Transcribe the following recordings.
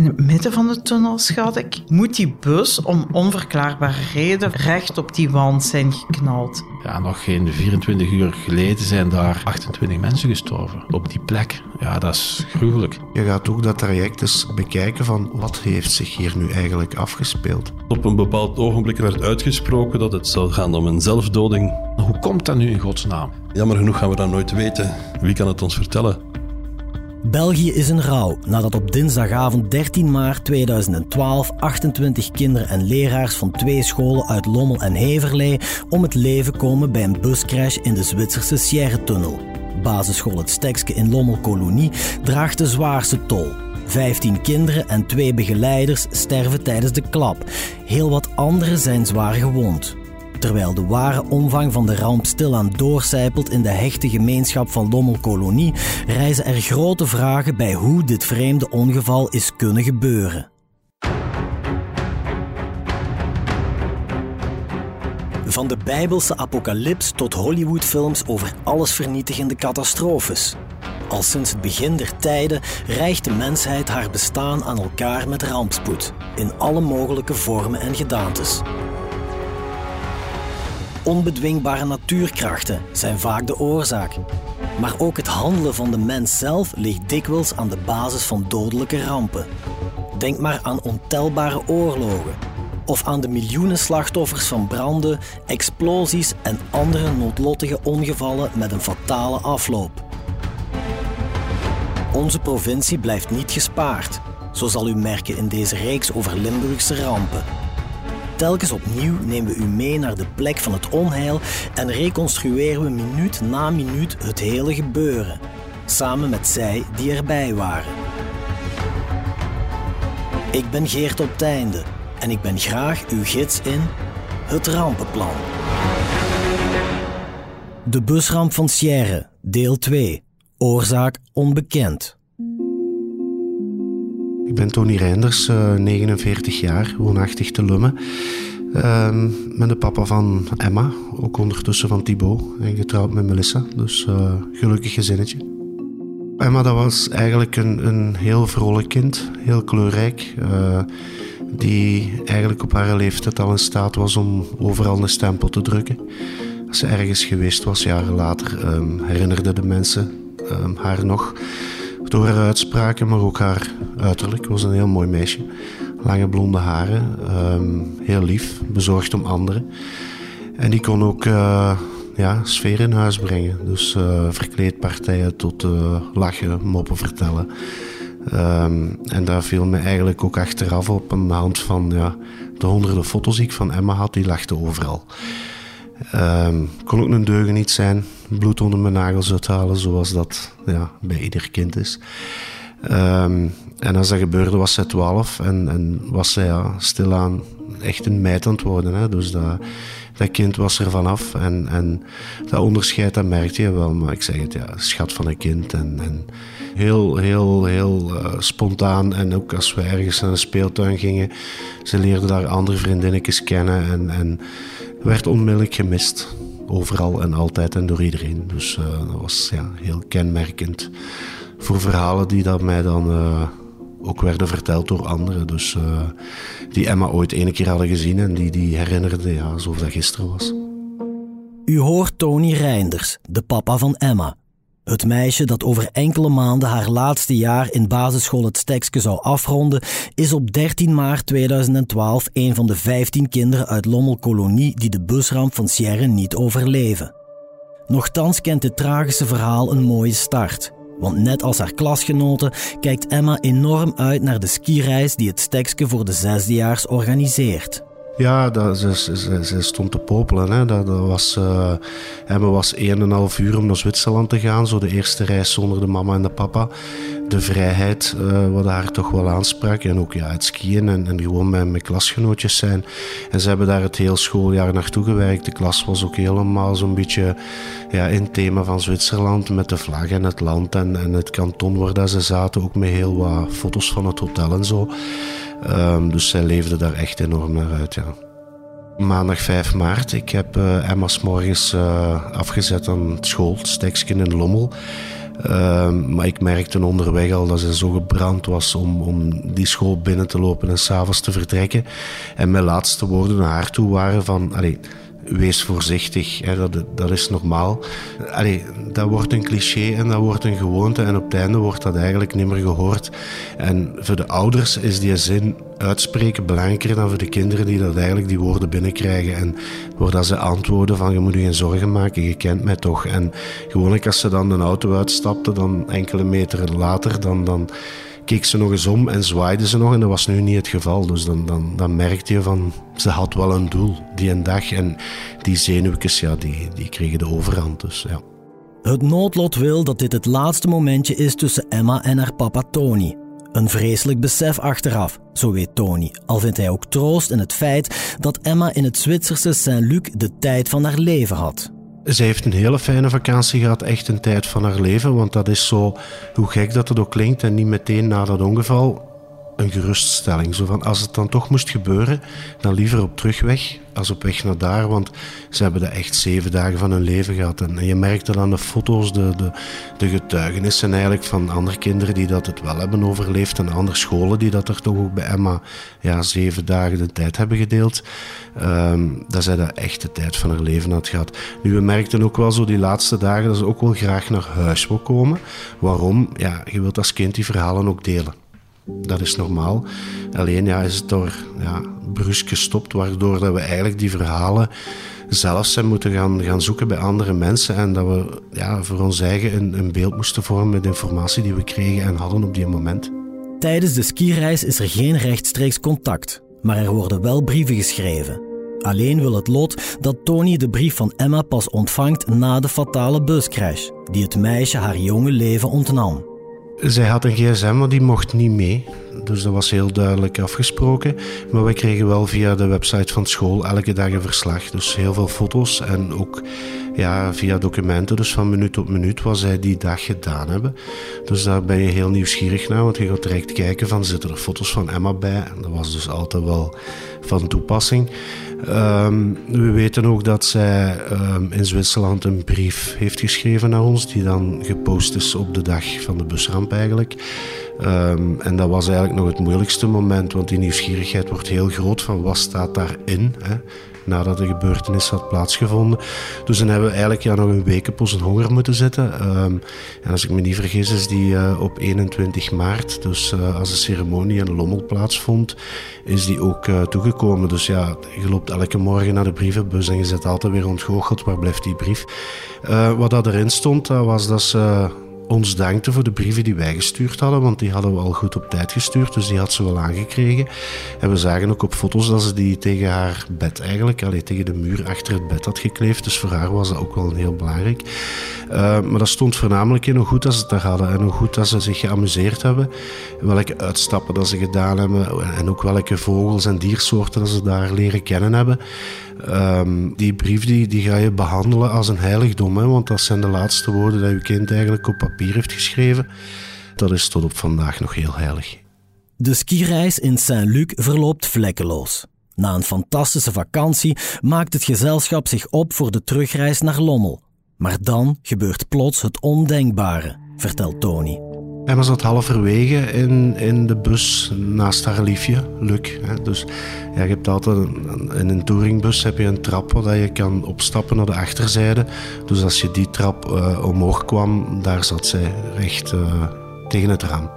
In het midden van de tunnel, schat ik, moet die bus om onverklaarbare reden recht op die wand zijn geknald. Ja, nog geen 24 uur geleden zijn daar 28 mensen gestorven op die plek. Ja, dat is gruwelijk. Je gaat ook dat traject eens bekijken van wat heeft zich hier nu eigenlijk afgespeeld. Op een bepaald ogenblik werd uitgesproken dat het zou gaan om een zelfdoding. Hoe komt dat nu in godsnaam? Jammer genoeg gaan we dat nooit weten. Wie kan het ons vertellen? België is in rouw nadat op dinsdagavond 13 maart 2012 28 kinderen en leraars van twee scholen uit Lommel en Heverlee om het leven komen bij een buscrash in de Zwitserse Sierre-tunnel. Basisschool Het Stekske in Lommel-Kolonie draagt de zwaarste tol. 15 kinderen en twee begeleiders sterven tijdens de klap. Heel wat anderen zijn zwaar gewond. Terwijl de ware omvang van de ramp stilaan doorcijpelt in de hechte gemeenschap van Lommelkolonie, rijzen er grote vragen bij hoe dit vreemde ongeval is kunnen gebeuren. Van de Bijbelse apocalyps tot Hollywoodfilms over allesvernietigende catastrofes. Al sinds het begin der tijden rijgt de mensheid haar bestaan aan elkaar met rampspoed, in alle mogelijke vormen en gedaantes. Onbedwingbare natuurkrachten zijn vaak de oorzaak. Maar ook het handelen van de mens zelf ligt dikwijls aan de basis van dodelijke rampen. Denk maar aan ontelbare oorlogen. Of aan de miljoenen slachtoffers van branden, explosies en andere noodlottige ongevallen met een fatale afloop. Onze provincie blijft niet gespaard, zo zal u merken in deze reeks over Limburgse rampen. Telkens opnieuw nemen we u mee naar de plek van het onheil en reconstrueren we minuut na minuut het hele gebeuren, samen met zij die erbij waren. Ik ben Geert op Teinde en ik ben graag uw gids in het rampenplan. De busramp van Sierre, deel 2. Oorzaak onbekend. Ik ben Tony Reinders, 49 eh, jaar, woonachtig te Lummen. Uh, ben de papa van Emma, ook ondertussen van Thibaut. En getrouwd met Melissa, dus uh, gelukkig gezinnetje. Emma dat was eigenlijk een, een heel vrolijk kind, heel kleurrijk. Uh, die eigenlijk op haar leeftijd al in staat was om overal een stempel te drukken. Als ze ergens geweest was, jaren later, um, herinnerden de mensen um, haar nog door haar uitspraken, maar ook haar uiterlijk. was een heel mooi meisje. Lange blonde haren, um, heel lief, bezorgd om anderen. En die kon ook uh, ja, sfeer in huis brengen. Dus uh, verkleedpartijen tot uh, lachen, moppen vertellen. Um, en daar viel me eigenlijk ook achteraf op aan de hand van ja, de honderden foto's die ik van Emma had. Die lachte overal. Um, kon ook een deugen niet zijn, bloed onder mijn nagels uithalen, zoals dat ja, bij ieder kind is. Um, en als dat gebeurde was zij 12 en, en was zij ja, stilaan echt een meid aan het worden. Hè. Dus dat, dat kind was er vanaf en, en dat onderscheid dat merkte je wel. Maar ik zeg het, ja, schat van een kind en, en heel, heel, heel uh, spontaan. En ook als we ergens naar een speeltuin gingen, ze leerde daar andere vriendinnetjes kennen en, en werd onmiddellijk gemist. Overal en altijd en door iedereen. Dus uh, dat was ja, heel kenmerkend voor verhalen die dat mij dan uh, ook werden verteld door anderen. Dus uh, die Emma ooit ene keer hadden gezien en die, die herinnerde ja, alsof dat gisteren was. U hoort Tony Reinders, de papa van Emma. Het meisje dat over enkele maanden haar laatste jaar in basisschool het Stekske zou afronden, is op 13 maart 2012 een van de 15 kinderen uit Lommelkolonie die de busramp van Sierre niet overleven. Nochtans kent dit tragische verhaal een mooie start. Want net als haar klasgenoten kijkt Emma enorm uit naar de skireis die het Stekske voor de zesdejaars organiseert. Ja, dat, ze, stond te popelen. Hè. Dat, was, uh, Emma was 1,5 uur om naar Zwitserland te gaan. Zo de eerste reis zonder de mama en de papa. De vrijheid, uh, wat haar toch wel aansprak. En ook ja, het skiën en, en gewoon met mijn klasgenootjes zijn. En ze hebben daar het hele schooljaar naartoe gewerkt. De klas was ook helemaal zo'n beetje ja, in het thema van Zwitserland. Met de vlag en het land en, en het kanton waar dat ze zaten. Ook met heel wat foto's van het hotel en zo. Um, dus zij leefde daar echt enorm naar uit, ja. Maandag 5 maart. Ik heb uh, Emma's morgens uh, afgezet aan school, Steksken in Lommel. Ehm, maar ik merkte onderweg al dat ze zo gebrand was om, om die school binnen te lopen en s'avonds te vertrekken. En mijn laatste woorden naar haar toe waren van... Allee, wees voorzichtig, hè, dat, dat is normaal. Allee, dat wordt een cliché en dat wordt een gewoonte en op het einde wordt dat eigenlijk niet meer gehoord. En voor de ouders is die zin uitspreken belangrijker dan voor de kinderen die dat eigenlijk die woorden binnenkrijgen. En doordat ze antwoorden van je moet je geen zorgen maken, je kent mij toch. En gewoonlijk als ze dan de auto uitstapte, dan enkele meteren later, dan... dan keek ze nog eens om en zwaaide ze nog. En dat was nu niet het geval. Dus dan, dan, dan merkte je van, ze had wel een doel die een dag. En die zenuwtjes, ja, die, die kregen de overhand. Dus, ja. Het noodlot wil dat dit het laatste momentje is tussen Emma en haar papa Tony. Een vreselijk besef achteraf, zo weet Tony. Al vindt hij ook troost in het feit dat Emma in het Zwitserse Saint-Luc de tijd van haar leven had. Ze heeft een hele fijne vakantie gehad, echt een tijd van haar leven. Want dat is zo, hoe gek dat het ook klinkt, en niet meteen na dat ongeval, een geruststelling. Zo van, als het dan toch moest gebeuren, dan liever op terugweg als op weg naar daar. Want ze hebben dat echt zeven dagen van hun leven gehad. En je merkt dat aan de foto's, de, de, de getuigenissen eigenlijk van andere kinderen die dat het wel hebben overleefd. En andere scholen die dat er toch ook bij Emma ja, zeven dagen de tijd hebben gedeeld. Um, dat zij dat echt de tijd van haar leven had gehad. Nu, we merkten ook wel zo die laatste dagen dat ze ook wel graag naar huis wil komen. Waarom? Ja, je wilt als kind die verhalen ook delen. Dat is normaal. Alleen ja, is het door ja, brusk gestopt, waardoor dat we eigenlijk die verhalen zelf zijn moeten gaan, gaan zoeken bij andere mensen. En dat we ja, voor ons eigen een, een beeld moesten vormen met informatie die we kregen en hadden op die moment. Tijdens de skireis is er geen rechtstreeks contact, maar er worden wel brieven geschreven. Alleen wil het lot dat Tony de brief van Emma pas ontvangt na de fatale buscrash, die het meisje haar jonge leven ontnam. Zij had een gsm, maar die mocht niet mee. Dus dat was heel duidelijk afgesproken. Maar we kregen wel via de website van school elke dag een verslag. Dus heel veel foto's en ook ja, via documenten. Dus van minuut tot minuut wat zij die dag gedaan hebben. Dus daar ben je heel nieuwsgierig naar. Want je gaat direct kijken van zitten er foto's van Emma bij. Dat was dus altijd wel van toepassing. Um, we weten ook dat zij um, in Zwitserland een brief heeft geschreven naar ons, die dan gepost is op de dag van de busramp eigenlijk. Um, en dat was eigenlijk nog het moeilijkste moment, want die nieuwsgierigheid wordt heel groot van wat staat daarin. Hè? Nadat de gebeurtenis had plaatsgevonden. Dus dan hebben we eigenlijk ja, nog een week op onze honger moeten zitten. Um, en als ik me niet vergis, is die uh, op 21 maart, dus uh, als de ceremonie in Lommel plaatsvond, is die ook uh, toegekomen. Dus ja, je loopt elke morgen naar de brievenbus en je zit altijd weer ontgoocheld, waar blijft die brief? wat dat erin stond, was dat ze ons dankte voor de brieven die wij gestuurd hadden, want die hadden we al goed op tijd gestuurd, dus die had ze wel aangekregen. En we zagen ook op foto's dat ze die tegen haar bed eigenlijk, allee, tegen de muur achter het bed had gekleefd, dus voor haar was dat ook wel heel belangrijk. Uh, maar dat stond voornamelijk in hoe goed dat ze het daar hadden en hoe goed dat ze zich geamuseerd hebben, welke uitstappen dat ze gedaan hebben en ook welke vogels en diersoorten dat ze daar leren kennen hebben. Um, die brief die, die ga je behandelen als een heiligdom, hè, want dat zijn de laatste woorden dat je kind eigenlijk op papier heeft geschreven. Dat is tot op vandaag nog heel heilig. De skireis in Saint-Luc verloopt vlekkeloos. Na een fantastische vakantie maakt het gezelschap zich op voor de terugreis naar Lommel. Maar dan gebeurt plots het ondenkbare, vertelt Tony. Emma zat halverwege in, in de bus naast haar liefje, Luc. Dus ja, je hebt altijd een, in een touringbus heb je een trap waar je kan opstappen naar de achterzijde. Dus als je die trap uh, omhoog kwam, daar zat zij recht uh, tegen het raam.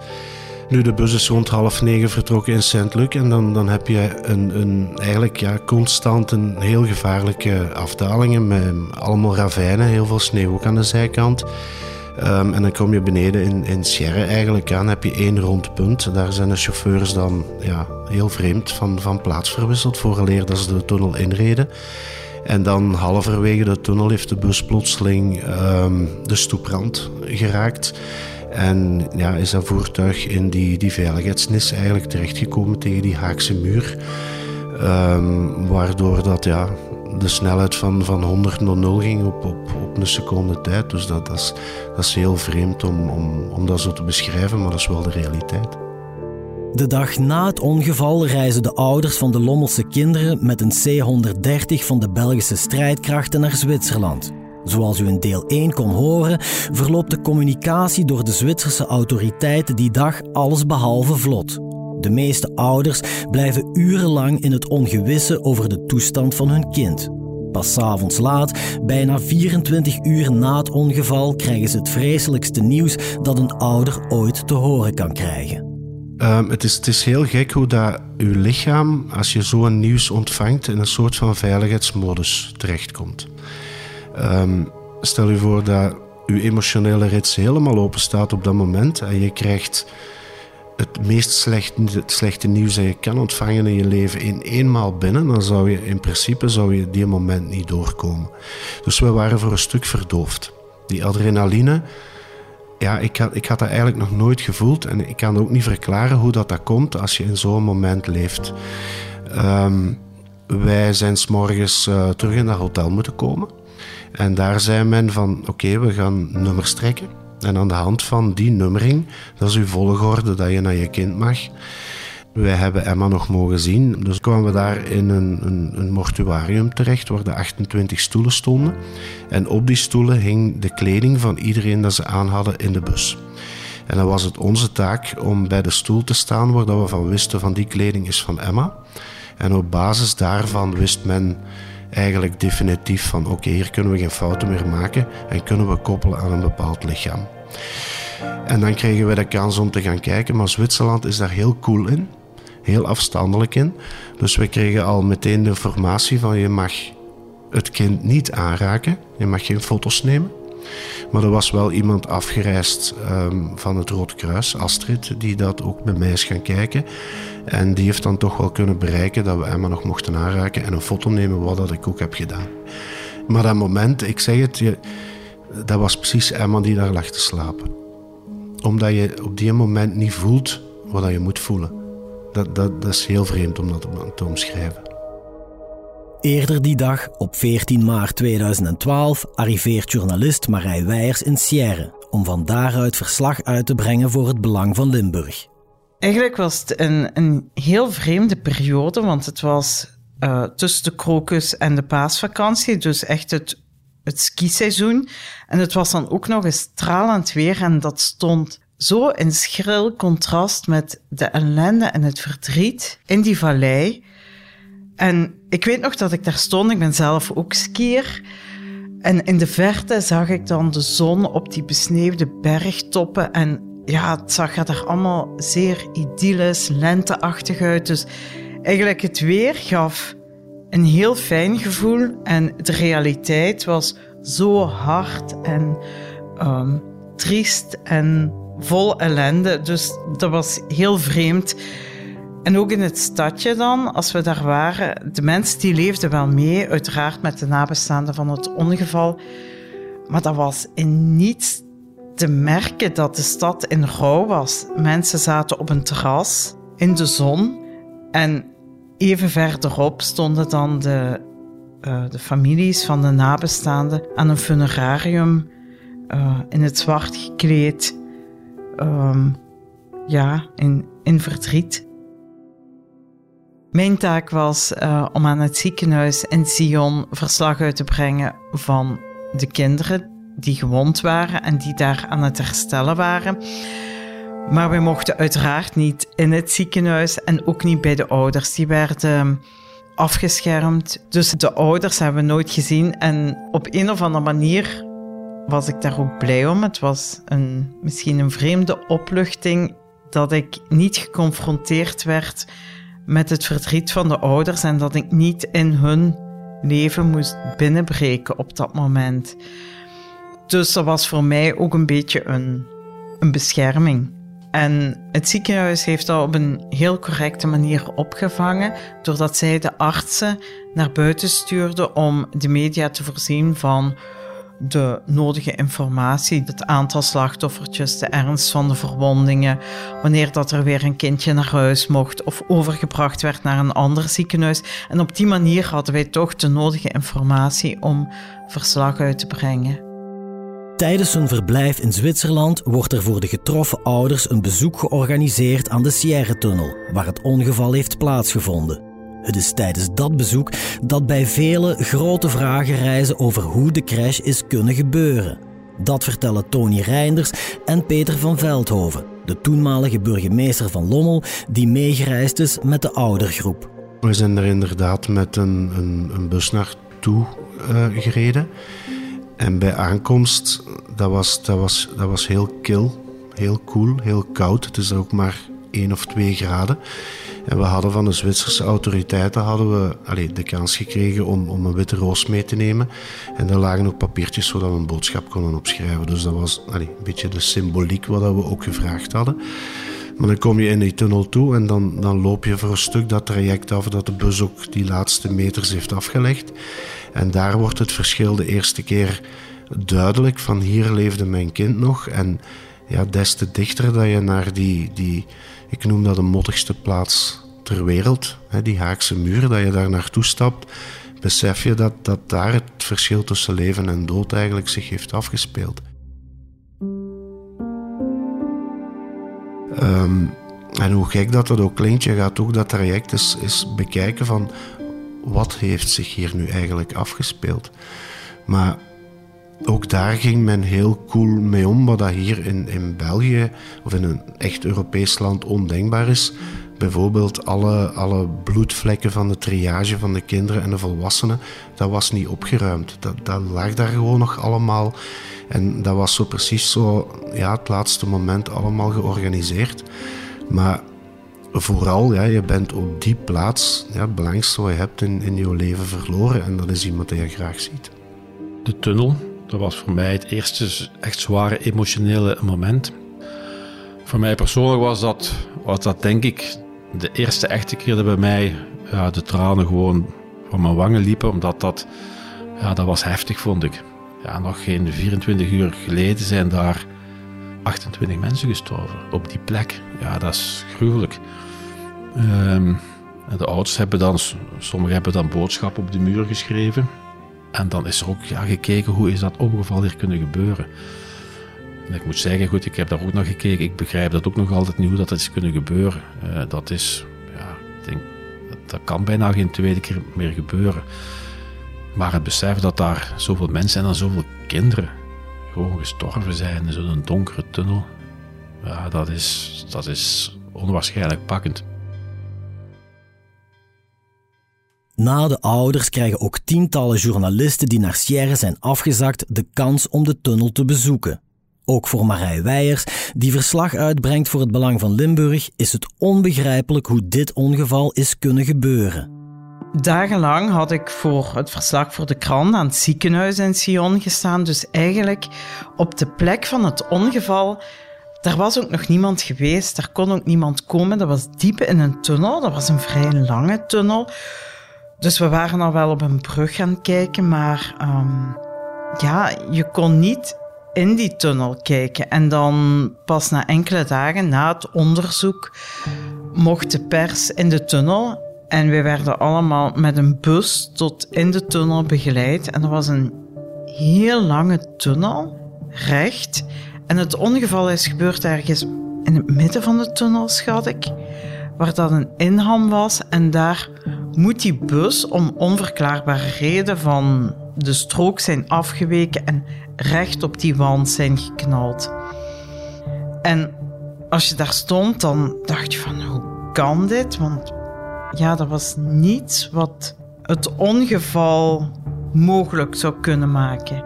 Nu, de bus is rond half negen vertrokken in Saint-Luc. En dan, dan heb je een, een, eigenlijk ja, constant een heel gevaarlijke afdalingen met allemaal ravijnen, heel veel sneeuw ook aan de zijkant. Um, en dan kom je beneden in, in Sierre eigenlijk aan, heb je één rond punt. Daar zijn de chauffeurs dan ja, heel vreemd van, van plaats verwisseld vooraleer dat ze de tunnel inreden. En dan halverwege de tunnel heeft de bus plotseling um, de stoeprand geraakt. En ja, is dat voertuig in die, die veiligheidsnis eigenlijk terechtgekomen tegen die Haakse muur. Um, waardoor dat ja, de snelheid van, van 100 naar 0 ging op, op, op een seconde tijd. Dus dat, is, dat is heel vreemd om, om, om dat zo te beschrijven, maar dat is wel de realiteit. De dag na het ongeval reizen de ouders van de Lommelse kinderen met een C-130 van de Belgische strijdkrachten naar Zwitserland. Zoals u in deel 1 kon horen, verloopt de communicatie door de Zwitserse autoriteiten die dag allesbehalve vlot. De meeste ouders blijven urenlang in het ongewisse over de toestand van hun kind. Pas avonds laat, bijna 24 uur na het ongeval, krijgen ze het vreselijkste nieuws dat een ouder ooit te horen kan krijgen. Um, het, is, het is heel gek hoe dat uw lichaam, als je zo'n nieuws ontvangt, in een soort van veiligheidsmodus terechtkomt. Um, stel je voor dat uw emotionele rits helemaal open staat op dat moment en je krijgt het meest slechte, het slechte nieuws dat je kan ontvangen in je leven in eenmaal binnen, dan zou je in principe zou je die moment niet doorkomen. Dus we waren voor een stuk verdoofd. Die adrenaline, ja, ik had, ik had dat eigenlijk nog nooit gevoeld en ik kan ook niet verklaren hoe dat, dat komt als je in zo'n moment leeft. Um, wij zijn s'morgens uh, terug in dat hotel moeten komen. En daar zei men van, oké, we gaan nummers trekken. En aan de hand van die nummering, dat is uw volgorde dat je naar je kind mag. Wij hebben Emma nog mogen zien. Dus kwamen we daar in een, een, een mortuarium terecht waar de 28 stoelen stonden. En op die stoelen hing de kleding van iedereen dat ze aan hadden in de bus. En dan was het onze taak om bij de stoel te staan waar we van wisten van die kleding is van Emma. En op basis daarvan wist men eigenlijk definitief van oké, hier kunnen we geen fouten meer maken en kunnen we koppelen aan een bepaald lichaam. En dan kregen we de kans om te gaan kijken, maar Zwitserland is daar heel cool in, heel afstandelijk in. Dus we kregen al meteen de informatie van je mag het kind niet aanraken, je mag geen foto's nemen. Maar er was wel iemand afgereisd um, van het Rode Kruis, Astrid, die dat ook bij mij is gaan kijken. En die heeft dan toch wel kunnen bereiken dat we Emma nog mochten aanraken en een foto nemen, wat dat ik ook heb gedaan. Maar dat moment, ik zeg het, je, dat was precies Emma die daar lag te slapen. Omdat je op die moment niet voelt wat je moet voelen. Dat, dat, dat is heel vreemd om dat te omschrijven. Eerder die dag, op 14 maart 2012, arriveert journalist Marij Weijers in Sierre om van daaruit verslag uit te brengen voor het Belang van Limburg. Eigenlijk was het een, een heel vreemde periode, want het was uh, tussen de krokus en de paasvakantie, dus echt het, het skiseizoen. En het was dan ook nog eens stralend weer en dat stond zo in schril contrast met de ellende en het verdriet in die vallei. En ik weet nog dat ik daar stond, ik ben zelf ook skier. En in de verte zag ik dan de zon op die besneeuwde bergtoppen en ja, het zag er allemaal zeer idyllisch, lenteachtig uit. Dus eigenlijk het weer gaf een heel fijn gevoel. En de realiteit was zo hard en um, triest en vol ellende. Dus dat was heel vreemd. En ook in het stadje dan, als we daar waren, de mensen die leefden wel mee, uiteraard met de nabestaanden van het ongeval. Maar dat was in niets te merken dat de stad in rouw was. Mensen zaten op een terras in de zon en even verderop stonden dan de, uh, de families van de nabestaanden aan een funerarium uh, in het zwart gekleed, um, ja, in, in verdriet. Mijn taak was uh, om aan het ziekenhuis in Sion verslag uit te brengen van de kinderen die gewond waren en die daar aan het herstellen waren. Maar we mochten uiteraard niet in het ziekenhuis en ook niet bij de ouders. Die werden afgeschermd. Dus de ouders hebben we nooit gezien. En op een of andere manier was ik daar ook blij om. Het was een, misschien een vreemde opluchting dat ik niet geconfronteerd werd met het verdriet van de ouders en dat ik niet in hun leven moest binnenbreken op dat moment. Dus dat was voor mij ook een beetje een, een bescherming. En het ziekenhuis heeft dat op een heel correcte manier opgevangen, doordat zij de artsen naar buiten stuurden om de media te voorzien van de nodige informatie, het aantal slachtoffertjes, de ernst van de verwondingen, wanneer dat er weer een kindje naar huis mocht of overgebracht werd naar een ander ziekenhuis. En op die manier hadden wij toch de nodige informatie om verslag uit te brengen. Tijdens hun verblijf in Zwitserland wordt er voor de getroffen ouders een bezoek georganiseerd aan de Sierre-tunnel, waar het ongeval heeft plaatsgevonden. Het is tijdens dat bezoek dat bij velen grote vragen reizen over hoe de crash is kunnen gebeuren. Dat vertellen Tony Reinders en Peter van Veldhoven, de toenmalige burgemeester van Lommel, die meegereisd is met de oudergroep. We zijn er inderdaad met een, een, een bus naartoe uh, gereden. En bij aankomst, dat was, dat, was, dat was heel kil, heel koel, heel koud. Het is er ook maar 1 of 2 graden. En we hadden van de Zwitserse autoriteiten hadden we de kans gekregen om, om een witte roos mee te nemen. En daar lagen ook papiertjes zodat we een boodschap konden opschrijven. Dus dat was een beetje de symboliek wat we ook gevraagd hadden. Maar dan kom je in die tunnel toe en dan, dan loop je voor een stuk dat traject af dat de bus ook die laatste meters heeft afgelegd. En daar wordt het verschil de eerste keer duidelijk van hier leefde mijn kind nog. En ja, des te dichter dat je naar die, die ik noem dat de mottigste plaats ter wereld, die Haakse muur, dat je daar naartoe stapt, besef je dat, dat daar het verschil tussen leven en dood eigenlijk zich heeft afgespeeld. Um, en hoe gek dat dat ook klinkt, je gaat ook dat traject eens, eens bekijken van wat heeft zich hier nu eigenlijk afgespeeld. Maar ook daar ging men heel cool mee om, wat dat hier in, in België of in een echt Europees land ondenkbaar is. Bijvoorbeeld alle, alle bloedvlekken van de triage van de kinderen en de volwassenen, dat was niet opgeruimd. Dat, dat lag daar gewoon nog allemaal. En dat was zo precies zo, ja, het laatste moment allemaal georganiseerd. Maar vooral, ja, je bent op die plaats ja, het belangrijkste wat je hebt in, in je leven verloren. En dat is iemand die je graag ziet. De tunnel, dat was voor mij het eerste echt zware emotionele moment. Voor mij persoonlijk was dat, was dat denk ik de eerste echte keer dat bij mij ja, de tranen gewoon van mijn wangen liepen. Omdat dat, ja, dat was heftig, vond ik. Ja, nog geen 24 uur geleden zijn daar 28 mensen gestorven op die plek. Ja, dat is gruwelijk. Um, de ouders hebben dan, sommigen hebben dan boodschappen op de muur geschreven. En dan is er ook ja, gekeken hoe is dat ongeval hier kunnen gebeuren. En ik moet zeggen, goed, ik heb daar ook naar gekeken. Ik begrijp dat ook nog altijd niet hoe dat is kunnen gebeuren. Uh, dat is, ja, ik denk, dat, dat, kan bijna geen tweede keer meer gebeuren. Maar het besef dat daar zoveel mensen en dan zoveel kinderen gewoon gestorven zijn in zo'n donkere tunnel, ja, dat is, dat is onwaarschijnlijk pakkend. Na de ouders krijgen ook tientallen journalisten die naar Sierre zijn afgezakt de kans om de tunnel te bezoeken. Ook voor Marij Weijers, die verslag uitbrengt voor het Belang van Limburg, is het onbegrijpelijk hoe dit ongeval is kunnen gebeuren. Dagenlang had ik voor het verslag voor de krant aan het ziekenhuis in Sion gestaan. Dus eigenlijk op de plek van het ongeval, daar was ook nog niemand geweest. Daar kon ook niemand komen. Dat was diep in een tunnel. Dat was een vrij lange tunnel. Dus we waren al wel op een brug gaan kijken, maar um, ja, je kon niet in die tunnel kijken. En dan pas na enkele dagen na het onderzoek mocht de pers in de tunnel. En we werden allemaal met een bus tot in de tunnel begeleid. En dat was een heel lange tunnel, recht. En het ongeval is gebeurd ergens in het midden van de tunnel, schat ik. Waar dat een inham was. En daar moet die bus om onverklaarbare reden van de strook zijn afgeweken en recht op die wand zijn geknald. En als je daar stond, dan dacht je van hoe kan dit? Want ja, dat was niets wat het ongeval mogelijk zou kunnen maken.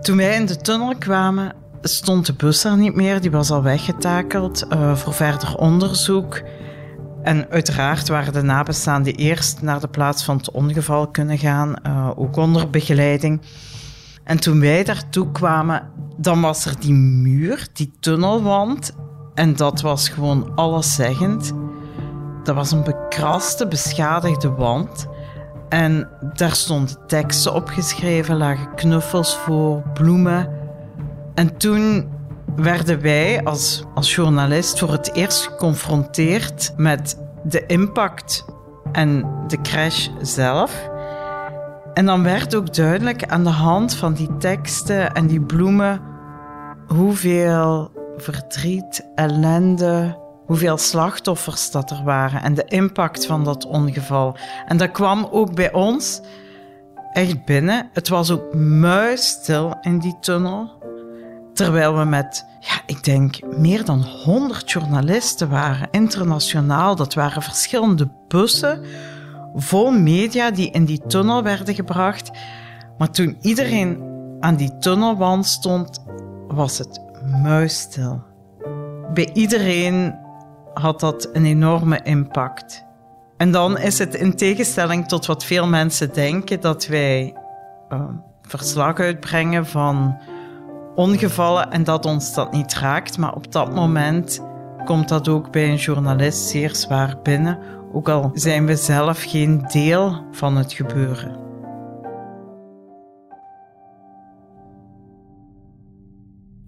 Toen wij in de tunnel kwamen, stond de bus er niet meer. Die was al weggetakeld uh, voor verder onderzoek. En uiteraard waren de nabestaanden eerst naar de plaats van het ongeval kunnen gaan, uh, ook onder begeleiding. En toen wij daartoe kwamen, dan was er die muur, die tunnelwand. En dat was gewoon alleszeggend. Dat was een bekraste, beschadigde wand. En daar stonden teksten opgeschreven, lagen knuffels voor, bloemen. En toen werden wij als, als journalist voor het eerst geconfronteerd met de impact en de crash zelf. En dan werd ook duidelijk aan de hand van die teksten en die bloemen hoeveel verdriet, ellende, hoeveel slachtoffers dat er waren en de impact van dat ongeval. En dat kwam ook bij ons echt binnen. Het was ook muisstil in die tunnel. Terwijl we met, ja, ik denk, meer dan 100 journalisten waren, internationaal. Dat waren verschillende bussen vol media die in die tunnel werden gebracht. Maar toen iedereen aan die tunnelwand stond, was het muisstil. Bij iedereen had dat een enorme impact. En dan is het in tegenstelling tot wat veel mensen denken dat wij uh, verslag uitbrengen van ongevallen en dat ons dat niet raakt. Maar op dat moment komt dat ook bij een journalist zeer zwaar binnen, ook al zijn we zelf geen deel van het gebeuren.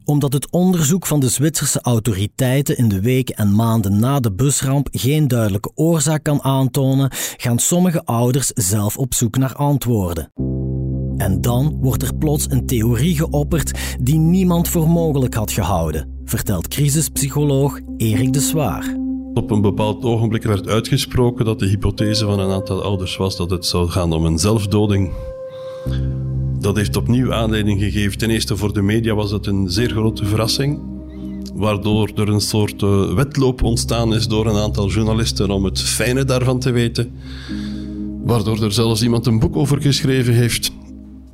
Omdat het onderzoek van de Zwitserse autoriteiten in de weken en maanden na de busramp geen duidelijke oorzaak kan aantonen, gaan sommige ouders zelf op zoek naar antwoorden. En dan wordt er plots een theorie geopperd die niemand voor mogelijk had gehouden, vertelt crisispsycholoog Erik de Zwaar. Op een bepaald ogenblik werd uitgesproken dat de hypothese van een aantal ouders was dat het zou gaan om een zelfdoding. Dat heeft opnieuw aanleiding gegeven. Ten eerste voor de media was het een zeer grote verrassing, waardoor er een soort uh, wedloop ontstaan is door een aantal journalisten om het fijne daarvan te weten. Waardoor er zelfs iemand een boek over geschreven heeft.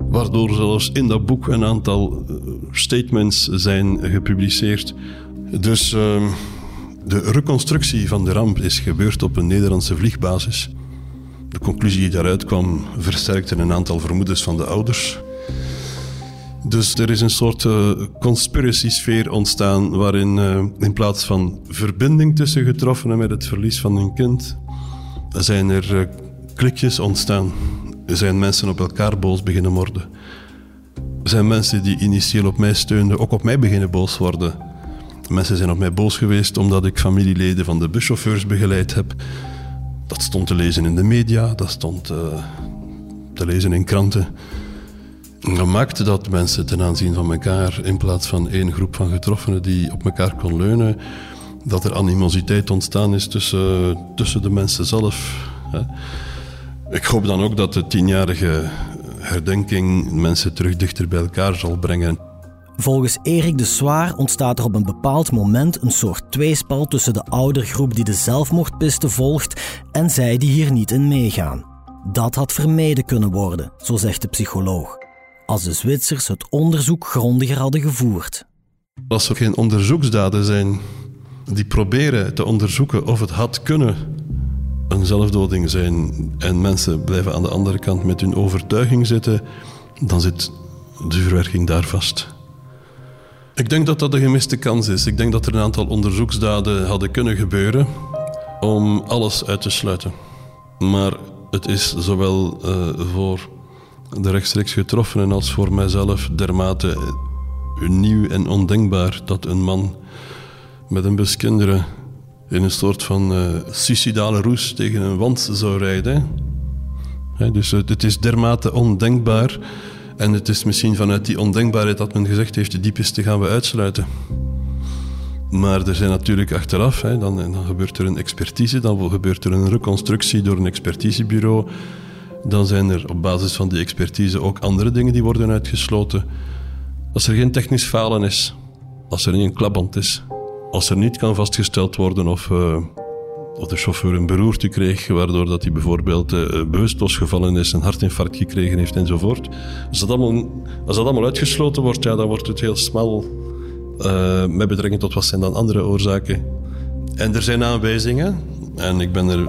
Waardoor zelfs in dat boek een aantal uh, statements zijn gepubliceerd. Dus uh, de reconstructie van de ramp is gebeurd op een Nederlandse vliegbasis. De conclusie die daaruit kwam versterkte een aantal vermoedens van de ouders. Dus er is een soort uh, conspiracy-sfeer ontstaan waarin uh, in plaats van verbinding tussen getroffenen met het verlies van hun kind, zijn er klikjes ontstaan. Er zijn mensen op elkaar boos beginnen worden. Er zijn mensen die initieel op mij steunden, ook op mij beginnen boos worden. Mensen zijn op mij boos geweest omdat ik familieleden van de buschauffeurs begeleid heb. Dat stond te lezen in de media, dat stond uh, te lezen in kranten. En dat maakte dat mensen ten aanzien van elkaar, in plaats van één groep van getroffenen die op elkaar kon leunen, dat er animositeit ontstaan is tussen, tussen de mensen zelf. Hè. Ik hoop dan ook dat de tienjarige herdenking mensen terug dichter bij elkaar zal brengen. Volgens Erik de Zwaar ontstaat er op een bepaald moment een soort tweespal tussen de oudergroep die de zelfmoordpiste volgt en zij die hier niet in meegaan. Dat had vermeden kunnen worden, zo zegt de psycholoog, als de Zwitsers het onderzoek grondiger hadden gevoerd. Als er geen onderzoeksdaden zijn die proberen te onderzoeken of het had kunnen een zelfdoding zijn en mensen blijven aan de andere kant met hun overtuiging zitten, dan zit de verwerking daar vast. Ik denk dat dat een gemiste kans is. Ik denk dat er een aantal onderzoeksdaden hadden kunnen gebeuren om alles uit te sluiten. Maar het is zowel uh, voor de rechtstreeks getroffenen als voor mijzelf dermate nieuw en ondenkbaar dat een man met een bus kinderen in een soort van uh, suicidale roes tegen een wand zou rijden. He, dus uh, het is dermate ondenkbaar en het is misschien vanuit die ondenkbaarheid dat men gezegd heeft, de diepste gaan we uitsluiten. Maar er zijn natuurlijk achteraf, hè, dan, dan gebeurt er een expertise, dan gebeurt er een reconstructie door een expertisebureau. Dan zijn er op basis van die expertise ook andere dingen die worden uitgesloten. Als er geen technisch falen is, als er niet een klapband is, als er niet kan vastgesteld worden of uh, of de chauffeur een beroerte kreeg, waardoor dat hij bijvoorbeeld uh, bewusteloos gevallen is, een hartinfarct gekregen heeft enzovoort. Als dat allemaal, als dat allemaal uitgesloten wordt, ja, dan wordt het heel smal uh, met betrekking tot wat zijn dan andere oorzaken. En er zijn aanwijzingen, en ik ben er,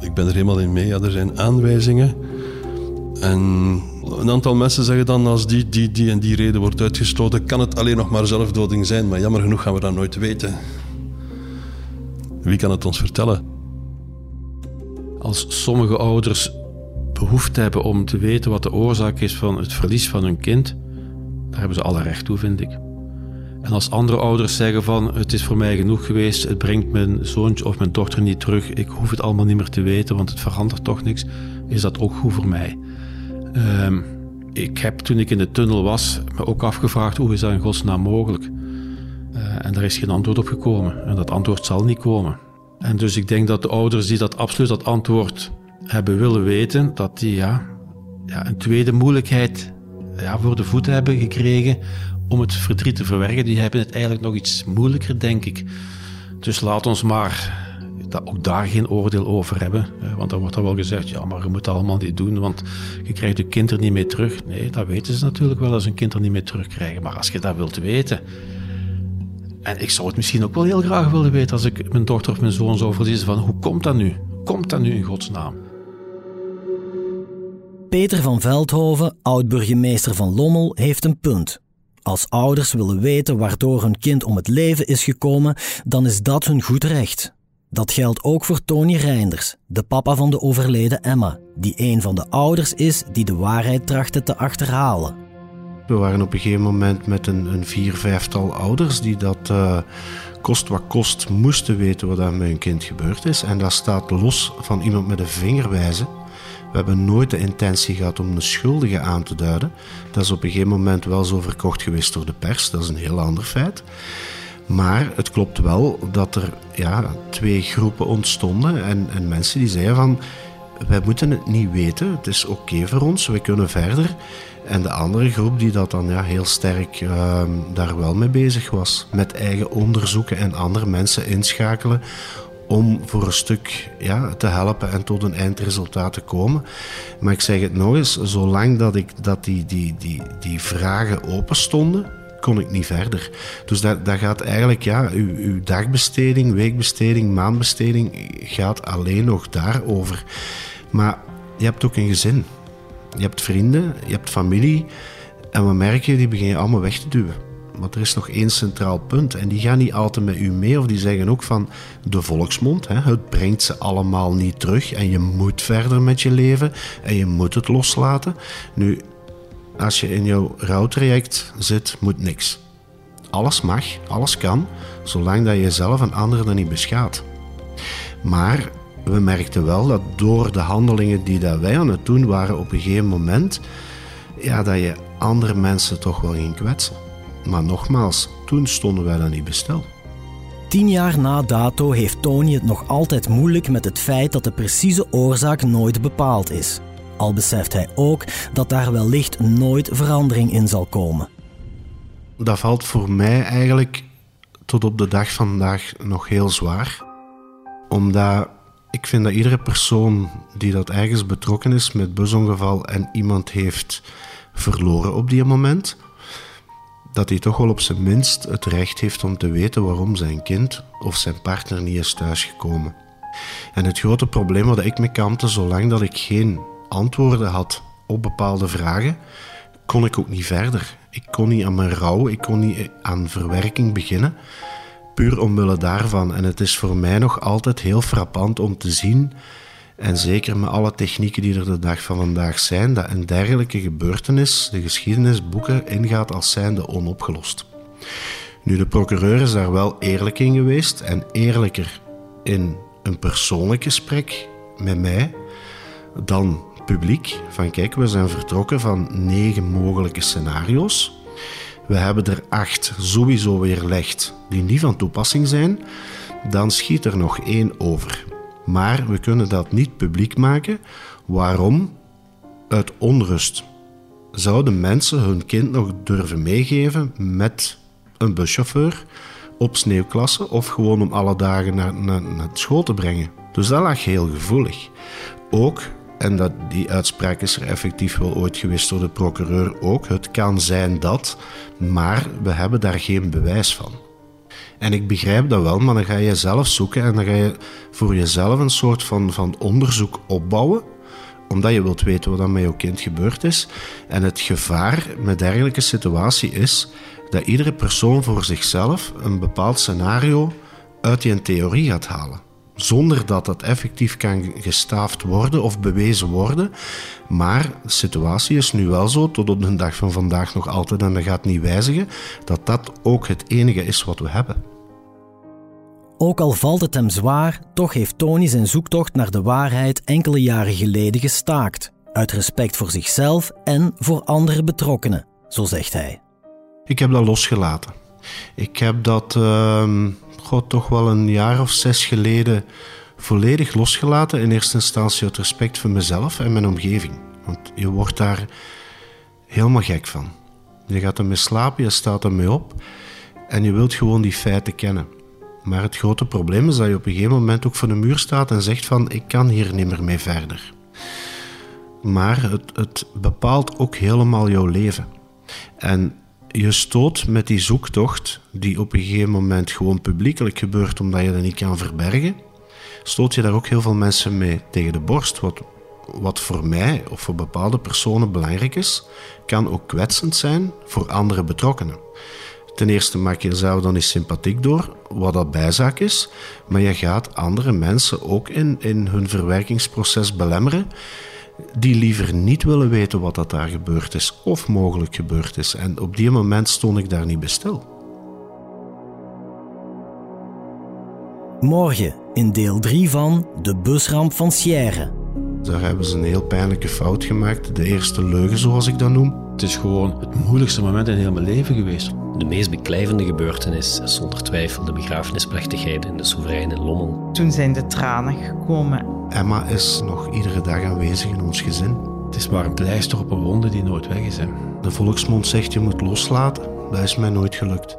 ik ben er helemaal in mee, ja, er zijn aanwijzingen. En een aantal mensen zeggen dan, als die, die, die en die reden wordt uitgesloten, kan het alleen nog maar zelfdoding zijn. Maar jammer genoeg gaan we dat nooit weten. Wie kan het ons vertellen? Als sommige ouders behoefte hebben om te weten wat de oorzaak is van het verlies van hun kind, daar hebben ze alle recht toe, vind ik. En als andere ouders zeggen van het is voor mij genoeg geweest, het brengt mijn zoontje of mijn dochter niet terug, ik hoef het allemaal niet meer te weten, want het verandert toch niks, is dat ook goed voor mij. Um, ik heb toen ik in de tunnel was me ook afgevraagd hoe is dat in godsnaam mogelijk. en daar is geen antwoord op gekomen. En dat antwoord zal niet komen. En dus ik denk dat de ouders die dat absoluut dat antwoord hebben willen weten, dat die ja, ja, een tweede moeilijkheid ja, voor de voeten hebben gekregen om het verdriet te verwerken. Die hebben het eigenlijk nog iets moeilijker, denk ik. Dus laat ons maar dat ook daar geen oordeel over hebben. Want dan wordt er wel gezegd, ja, maar je moet dat allemaal niet doen, want je krijgt je kind er niet mee terug. Nee, dat weten ze natuurlijk wel als een kind er niet mee terugkrijgen. Maar als je dat wilt weten... En ik zou het misschien ook wel heel graag willen weten als ik mijn dochter of mijn zoon zou verliezen van hoe komt dat nu? Komt dat nu in godsnaam? Peter van Veldhoven, oud-burgemeester van Lommel, heeft een punt. Als ouders willen weten waardoor hun kind om het leven is gekomen, dan is dat hun goed recht. Dat geldt ook voor Tony Reinders, de papa van de overleden Emma, die een van de ouders is die de waarheid trachtte te achterhalen. We waren op een gegeven moment met een, een vier, vijftal ouders die dat uh, kost wat kost moesten weten wat er met hun kind gebeurd is. En dat staat los van iemand met een vinger wijzen. We hebben nooit de intentie gehad om de schuldige aan te duiden. Dat is op een gegeven moment wel zo verkocht geweest door de pers. Dat is een heel ander feit. Maar het klopt wel dat er ja, twee groepen ontstonden en, en mensen die zeiden van wij moeten het niet weten, het is oké voor ons, we kunnen verder. En de andere groep die dat dan ja, heel sterk uh, daar wel mee bezig was, met eigen onderzoeken en andere mensen inschakelen om voor een stuk ja, te helpen en tot een eindresultaat te komen. Maar ik zeg het nog eens, zolang dat, ik, dat die, die, die, die vragen open stonden, kon ik niet verder. Dus dat, dat gaat eigenlijk, ja, uw, uw dagbesteding, weekbesteding, maandbesteding gaat alleen nog daarover. Maar je hebt ook een gezin. Je hebt vrienden, je hebt familie. En wat merk je? Die beginnen allemaal weg te duwen. Want er is nog één centraal punt. En die gaan niet altijd met u mee. Of die zeggen ook van de volksmond. Hè, het brengt ze allemaal niet terug. En je moet verder met je leven. En je moet het loslaten. Nu, als je in jouw rouwtraject zit, moet niks. Alles mag, alles kan, zolang dat je jezelf en anderen er niet beschaadt. Maar we merkten wel dat door de handelingen die dat wij aan het doen waren op een gegeven moment, ja, dat je andere mensen toch wel ging kwetsen. Maar nogmaals, toen stonden wij dan niet bestel. Tien jaar na dato heeft Tony het nog altijd moeilijk met het feit dat de precieze oorzaak nooit bepaald is. Al beseft hij ook dat daar wellicht nooit verandering in zal komen. Dat valt voor mij eigenlijk tot op de dag van vandaag nog heel zwaar. Omdat ik vind dat iedere persoon die dat ergens betrokken is met busongeval en iemand heeft verloren op die moment, dat hij toch wel op zijn minst het recht heeft om te weten waarom zijn kind of zijn partner niet is thuisgekomen. En het grote probleem wat ik me kampte, zolang dat ik geen antwoorden had op bepaalde vragen, kon ik ook niet verder. Ik kon niet aan mijn rouw, ik kon niet aan verwerking beginnen, puur omwille daarvan. En het is voor mij nog altijd heel frappant om te zien, en zeker met alle technieken die er de dag van vandaag zijn, dat een dergelijke gebeurtenis de geschiedenisboeken ingaat als zijnde onopgelost. Nu, de procureur is daar wel eerlijk in geweest en eerlijker in een persoonlijk gesprek met mij dan publiek van kijk, we zijn vertrokken van negen mogelijke scenario's. We hebben er acht sowieso weerlegd die niet van toepassing zijn. Dan schiet er nog één over. Maar we kunnen dat niet publiek maken. Waarom? Uit onrust. Zouden mensen hun kind nog durven meegeven met een buschauffeur op sneeuwklasse of gewoon om alle dagen naar, naar, naar school te brengen? Dus dat lag heel gevoelig. Ook en dat, die uitspraak is er effectief wel ooit geweest door de procureur ook. Het kan zijn dat, maar we hebben daar geen bewijs van. En ik begrijp dat wel, maar dan ga je zelf zoeken en dan ga je voor jezelf een soort van, van onderzoek opbouwen omdat je wilt weten wat er met jouw kind gebeurd is. En het gevaar met dergelijke situatie is dat iedere persoon voor zichzelf een bepaald scenario uit die theorie gaat halen zonder dat dat effectief kan gestaafd worden of bewezen worden. Maar de situatie is nu wel zo, tot op de dag van vandaag nog altijd, en dat gaat niet wijzigen, dat dat ook het enige is wat we hebben. Ook al valt het hem zwaar, toch heeft Tony zijn zoektocht naar de waarheid enkele jaren geleden gestaakt. Uit respect voor zichzelf en voor andere betrokkenen, zo zegt hij. Ik heb dat losgelaten. Ik heb dat uh, toch wel een jaar of zes geleden volledig losgelaten. In eerste instantie uit respect voor mezelf en mijn omgeving. Want je wordt daar helemaal gek van. Je gaat ermee slapen, je staat ermee op en je wilt gewoon die feiten kennen. Maar het grote probleem is dat je op een gegeven moment ook voor de muur staat en zegt van ik kan hier niet meer mee verder. Maar het, het bepaalt ook helemaal jouw leven. En je stoot met die zoektocht, die op een gegeven moment gewoon publiekelijk gebeurt omdat je dat niet kan verbergen, stoot je daar ook heel veel mensen mee tegen de borst. Wat, wat voor mij of voor bepaalde personen belangrijk is, kan ook kwetsend zijn voor andere betrokkenen. Ten eerste maak je jezelf dan niet sympathiek door, wat dat bijzaak is, maar je gaat andere mensen ook in, in hun verwerkingsproces belemmeren die liever niet willen weten wat dat daar gebeurd is of mogelijk gebeurd is. En op die moment stond ik daar niet bij stil. Morgen in deel 3 van De busramp van Sierre. Daar hebben ze een heel pijnlijke fout gemaakt. De eerste leugen, zoals ik dat noem. Het is gewoon het moeilijkste moment in heel mijn leven geweest. De meest beklijvende gebeurtenis is zonder twijfel de begrafenisplechtigheid in de soevereine Lommel. Toen zijn de tranen gekomen. Emma is nog iedere dag aanwezig in ons gezin. Het is maar een pleister op een wonde die nooit weg is. Hè. De volksmond zegt je moet loslaten. Dat is mij nooit gelukt.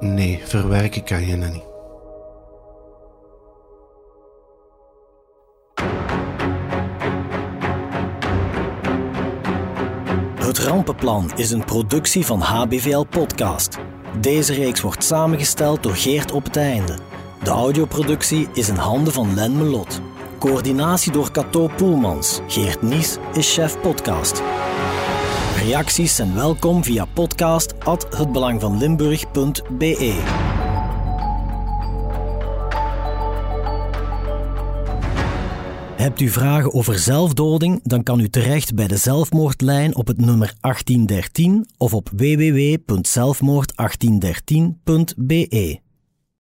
Nee, verwerken kan je niet. Rampenplan is een productie van HBVL Podcast. Deze reeks wordt samengesteld door Geert op het einde. De audioproductie is in handen van Len Melot. Coördinatie door Cato Poelmans. Geert Nies is chef podcast. Reacties zijn welkom via podcast@hetbelangvanlimburg.be. Hebt u vragen over zelfdoding, dan kan u terecht bij de zelfmoordlijn op het nummer 1813 of op www.zelfmoord1813.be.